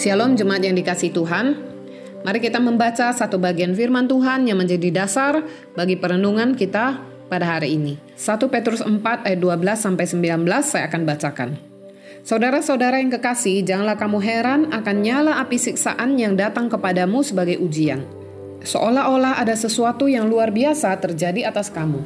Shalom jemaat yang dikasih Tuhan. Mari kita membaca satu bagian firman Tuhan yang menjadi dasar bagi perenungan kita pada hari ini. 1 Petrus 4 ayat 12 sampai 19 saya akan bacakan. Saudara-saudara yang kekasih, janganlah kamu heran akan nyala api siksaan yang datang kepadamu sebagai ujian. Seolah-olah ada sesuatu yang luar biasa terjadi atas kamu.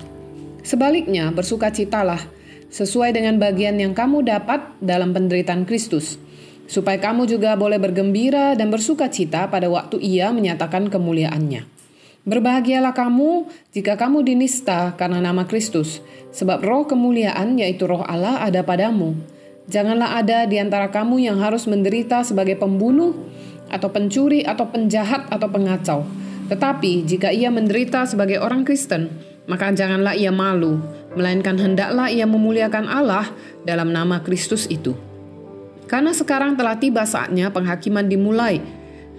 Sebaliknya, bersukacitalah sesuai dengan bagian yang kamu dapat dalam penderitaan Kristus supaya kamu juga boleh bergembira dan bersuka cita pada waktu ia menyatakan kemuliaannya. Berbahagialah kamu jika kamu dinista karena nama Kristus, sebab roh kemuliaan yaitu roh Allah ada padamu. Janganlah ada di antara kamu yang harus menderita sebagai pembunuh, atau pencuri, atau penjahat, atau pengacau. Tetapi jika ia menderita sebagai orang Kristen, maka janganlah ia malu, melainkan hendaklah ia memuliakan Allah dalam nama Kristus itu. Karena sekarang telah tiba saatnya penghakiman dimulai,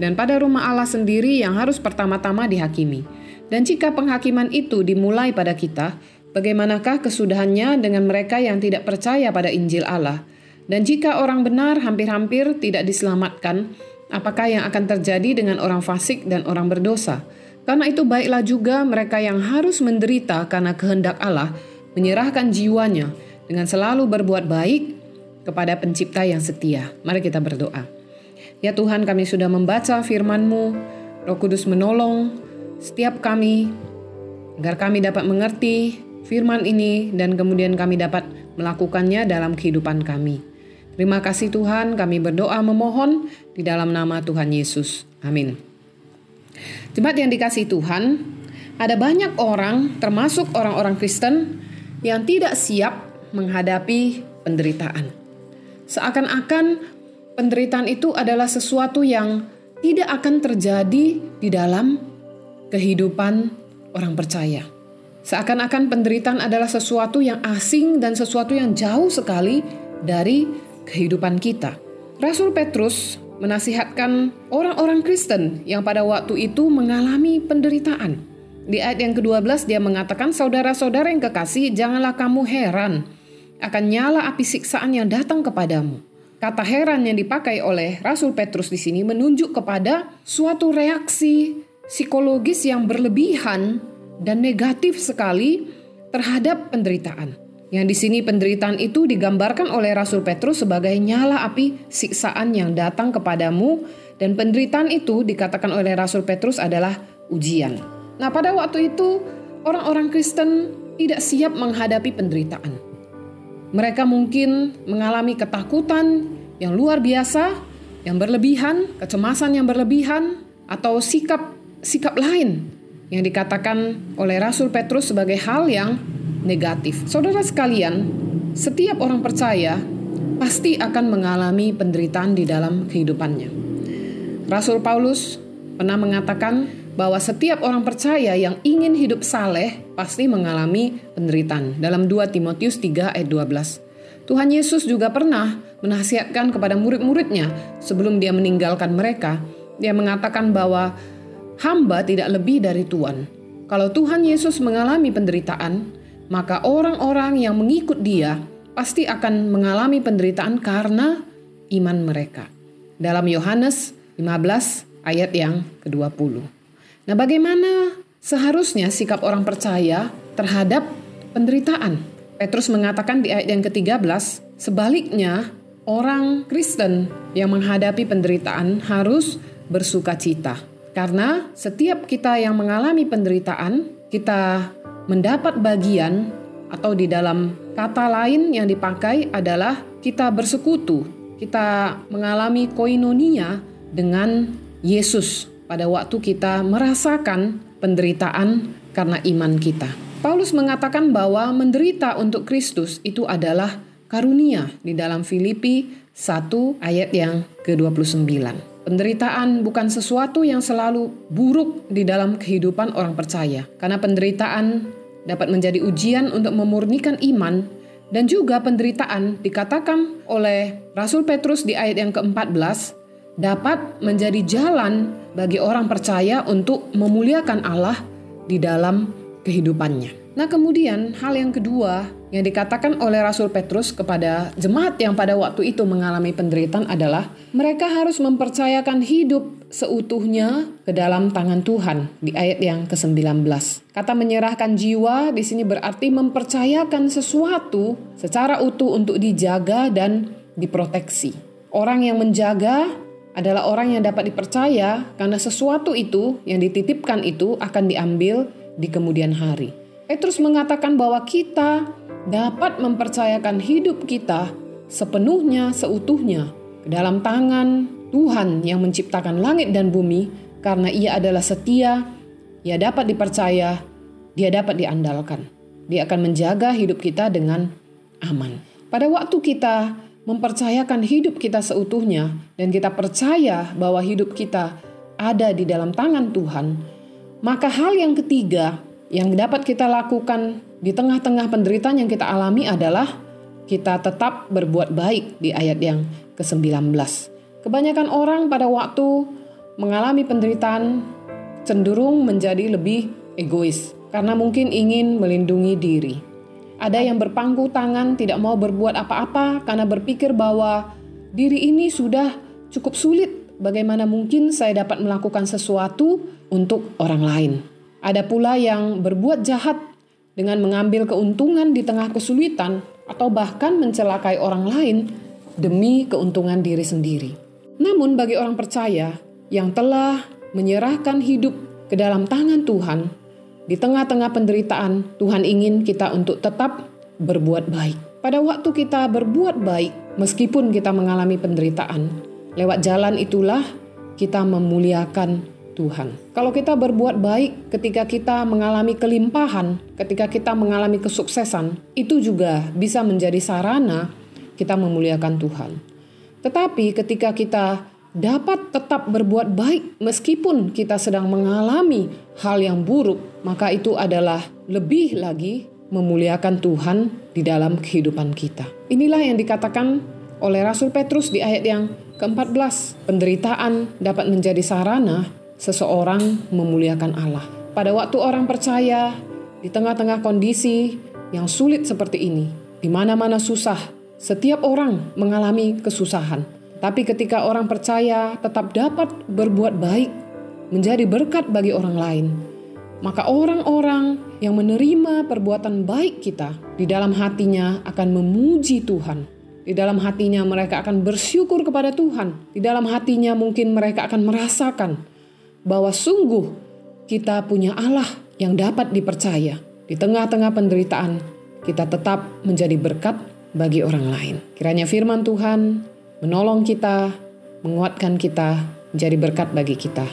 dan pada rumah Allah sendiri yang harus pertama-tama dihakimi. Dan jika penghakiman itu dimulai pada kita, bagaimanakah kesudahannya dengan mereka yang tidak percaya pada Injil Allah? Dan jika orang benar hampir-hampir tidak diselamatkan, apakah yang akan terjadi dengan orang fasik dan orang berdosa? Karena itu baiklah juga mereka yang harus menderita karena kehendak Allah, menyerahkan jiwanya dengan selalu berbuat baik kepada pencipta yang setia. Mari kita berdoa. Ya Tuhan kami sudah membaca firman-Mu, Roh Kudus menolong setiap kami agar kami dapat mengerti firman ini dan kemudian kami dapat melakukannya dalam kehidupan kami. Terima kasih Tuhan, kami berdoa memohon di dalam nama Tuhan Yesus. Amin. Jemaat yang dikasih Tuhan, ada banyak orang, termasuk orang-orang Kristen, yang tidak siap menghadapi penderitaan. Seakan-akan penderitaan itu adalah sesuatu yang tidak akan terjadi di dalam kehidupan orang percaya. Seakan-akan penderitaan adalah sesuatu yang asing dan sesuatu yang jauh sekali dari kehidupan kita. Rasul Petrus menasihatkan orang-orang Kristen yang pada waktu itu mengalami penderitaan. Di ayat yang ke-12 dia mengatakan, Saudara-saudara yang kekasih, janganlah kamu heran akan nyala api siksaan yang datang kepadamu. Kata heran yang dipakai oleh Rasul Petrus di sini menunjuk kepada suatu reaksi psikologis yang berlebihan dan negatif sekali terhadap penderitaan. Yang di sini penderitaan itu digambarkan oleh Rasul Petrus sebagai nyala api siksaan yang datang kepadamu dan penderitaan itu dikatakan oleh Rasul Petrus adalah ujian. Nah, pada waktu itu orang-orang Kristen tidak siap menghadapi penderitaan. Mereka mungkin mengalami ketakutan yang luar biasa, yang berlebihan, kecemasan yang berlebihan, atau sikap sikap lain yang dikatakan oleh Rasul Petrus sebagai hal yang negatif. Saudara sekalian, setiap orang percaya pasti akan mengalami penderitaan di dalam kehidupannya. Rasul Paulus pernah mengatakan bahwa setiap orang percaya yang ingin hidup saleh pasti mengalami penderitaan. Dalam 2 Timotius 3 ayat 12. Tuhan Yesus juga pernah menasihatkan kepada murid-muridnya sebelum dia meninggalkan mereka. Dia mengatakan bahwa hamba tidak lebih dari Tuhan. Kalau Tuhan Yesus mengalami penderitaan, maka orang-orang yang mengikut dia pasti akan mengalami penderitaan karena iman mereka. Dalam Yohanes 15 ayat yang ke-20. Nah, bagaimana seharusnya sikap orang percaya terhadap penderitaan? Petrus mengatakan di ayat yang ke-13, sebaliknya orang Kristen yang menghadapi penderitaan harus bersuka cita. Karena setiap kita yang mengalami penderitaan, kita mendapat bagian atau di dalam kata lain yang dipakai adalah kita bersekutu, kita mengalami koinonia dengan Yesus pada waktu kita merasakan penderitaan karena iman kita. Paulus mengatakan bahwa menderita untuk Kristus itu adalah karunia di dalam Filipi 1 ayat yang ke-29. Penderitaan bukan sesuatu yang selalu buruk di dalam kehidupan orang percaya, karena penderitaan dapat menjadi ujian untuk memurnikan iman dan juga penderitaan dikatakan oleh Rasul Petrus di ayat yang ke-14 dapat menjadi jalan bagi orang percaya untuk memuliakan Allah di dalam kehidupannya. Nah, kemudian hal yang kedua yang dikatakan oleh Rasul Petrus kepada jemaat yang pada waktu itu mengalami penderitaan adalah mereka harus mempercayakan hidup seutuhnya ke dalam tangan Tuhan di ayat yang ke-19. Kata menyerahkan jiwa di sini berarti mempercayakan sesuatu secara utuh untuk dijaga dan diproteksi. Orang yang menjaga adalah orang yang dapat dipercaya karena sesuatu itu yang dititipkan itu akan diambil di kemudian hari. Petrus mengatakan bahwa kita dapat mempercayakan hidup kita sepenuhnya, seutuhnya ke dalam tangan Tuhan yang menciptakan langit dan bumi karena ia adalah setia, ia dapat dipercaya, dia dapat diandalkan. Dia akan menjaga hidup kita dengan aman. Pada waktu kita mempercayakan hidup kita seutuhnya dan kita percaya bahwa hidup kita ada di dalam tangan Tuhan, maka hal yang ketiga yang dapat kita lakukan di tengah-tengah penderitaan yang kita alami adalah kita tetap berbuat baik di ayat yang ke-19. Kebanyakan orang pada waktu mengalami penderitaan cenderung menjadi lebih egois karena mungkin ingin melindungi diri. Ada yang berpangku tangan tidak mau berbuat apa-apa karena berpikir bahwa diri ini sudah cukup sulit. Bagaimana mungkin saya dapat melakukan sesuatu untuk orang lain? Ada pula yang berbuat jahat dengan mengambil keuntungan di tengah kesulitan atau bahkan mencelakai orang lain demi keuntungan diri sendiri. Namun bagi orang percaya yang telah menyerahkan hidup ke dalam tangan Tuhan, di tengah-tengah penderitaan, Tuhan ingin kita untuk tetap berbuat baik. Pada waktu kita berbuat baik, meskipun kita mengalami penderitaan, lewat jalan itulah kita memuliakan Tuhan. Kalau kita berbuat baik ketika kita mengalami kelimpahan, ketika kita mengalami kesuksesan, itu juga bisa menjadi sarana kita memuliakan Tuhan. Tetapi ketika kita dapat tetap berbuat baik meskipun kita sedang mengalami hal yang buruk, maka itu adalah lebih lagi memuliakan Tuhan di dalam kehidupan kita. Inilah yang dikatakan oleh Rasul Petrus di ayat yang ke-14. Penderitaan dapat menjadi sarana seseorang memuliakan Allah. Pada waktu orang percaya di tengah-tengah kondisi yang sulit seperti ini, di mana-mana susah, setiap orang mengalami kesusahan. Tapi ketika orang percaya tetap dapat berbuat baik, menjadi berkat bagi orang lain, maka orang-orang yang menerima perbuatan baik kita di dalam hatinya akan memuji Tuhan. Di dalam hatinya mereka akan bersyukur kepada Tuhan. Di dalam hatinya mungkin mereka akan merasakan bahwa sungguh kita punya Allah yang dapat dipercaya. Di tengah-tengah penderitaan, kita tetap menjadi berkat bagi orang lain. Kiranya firman Tuhan menolong kita, menguatkan kita, menjadi berkat bagi kita.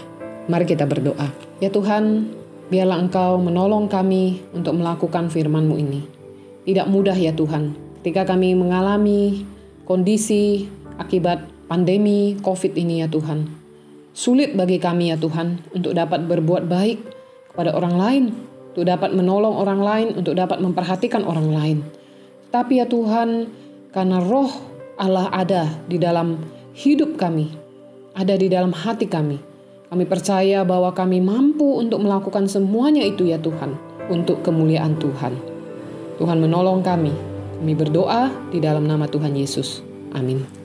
Mari kita berdoa. Ya Tuhan, biarlah Engkau menolong kami untuk melakukan firman-Mu ini. Tidak mudah ya Tuhan, ketika kami mengalami kondisi akibat pandemi COVID ini ya Tuhan. Sulit bagi kami ya Tuhan untuk dapat berbuat baik kepada orang lain, untuk dapat menolong orang lain, untuk dapat memperhatikan orang lain. Tapi ya Tuhan, karena roh Allah ada di dalam hidup kami, ada di dalam hati kami. Kami percaya bahwa kami mampu untuk melakukan semuanya itu ya Tuhan, untuk kemuliaan Tuhan. Tuhan menolong kami. Kami berdoa di dalam nama Tuhan Yesus. Amin.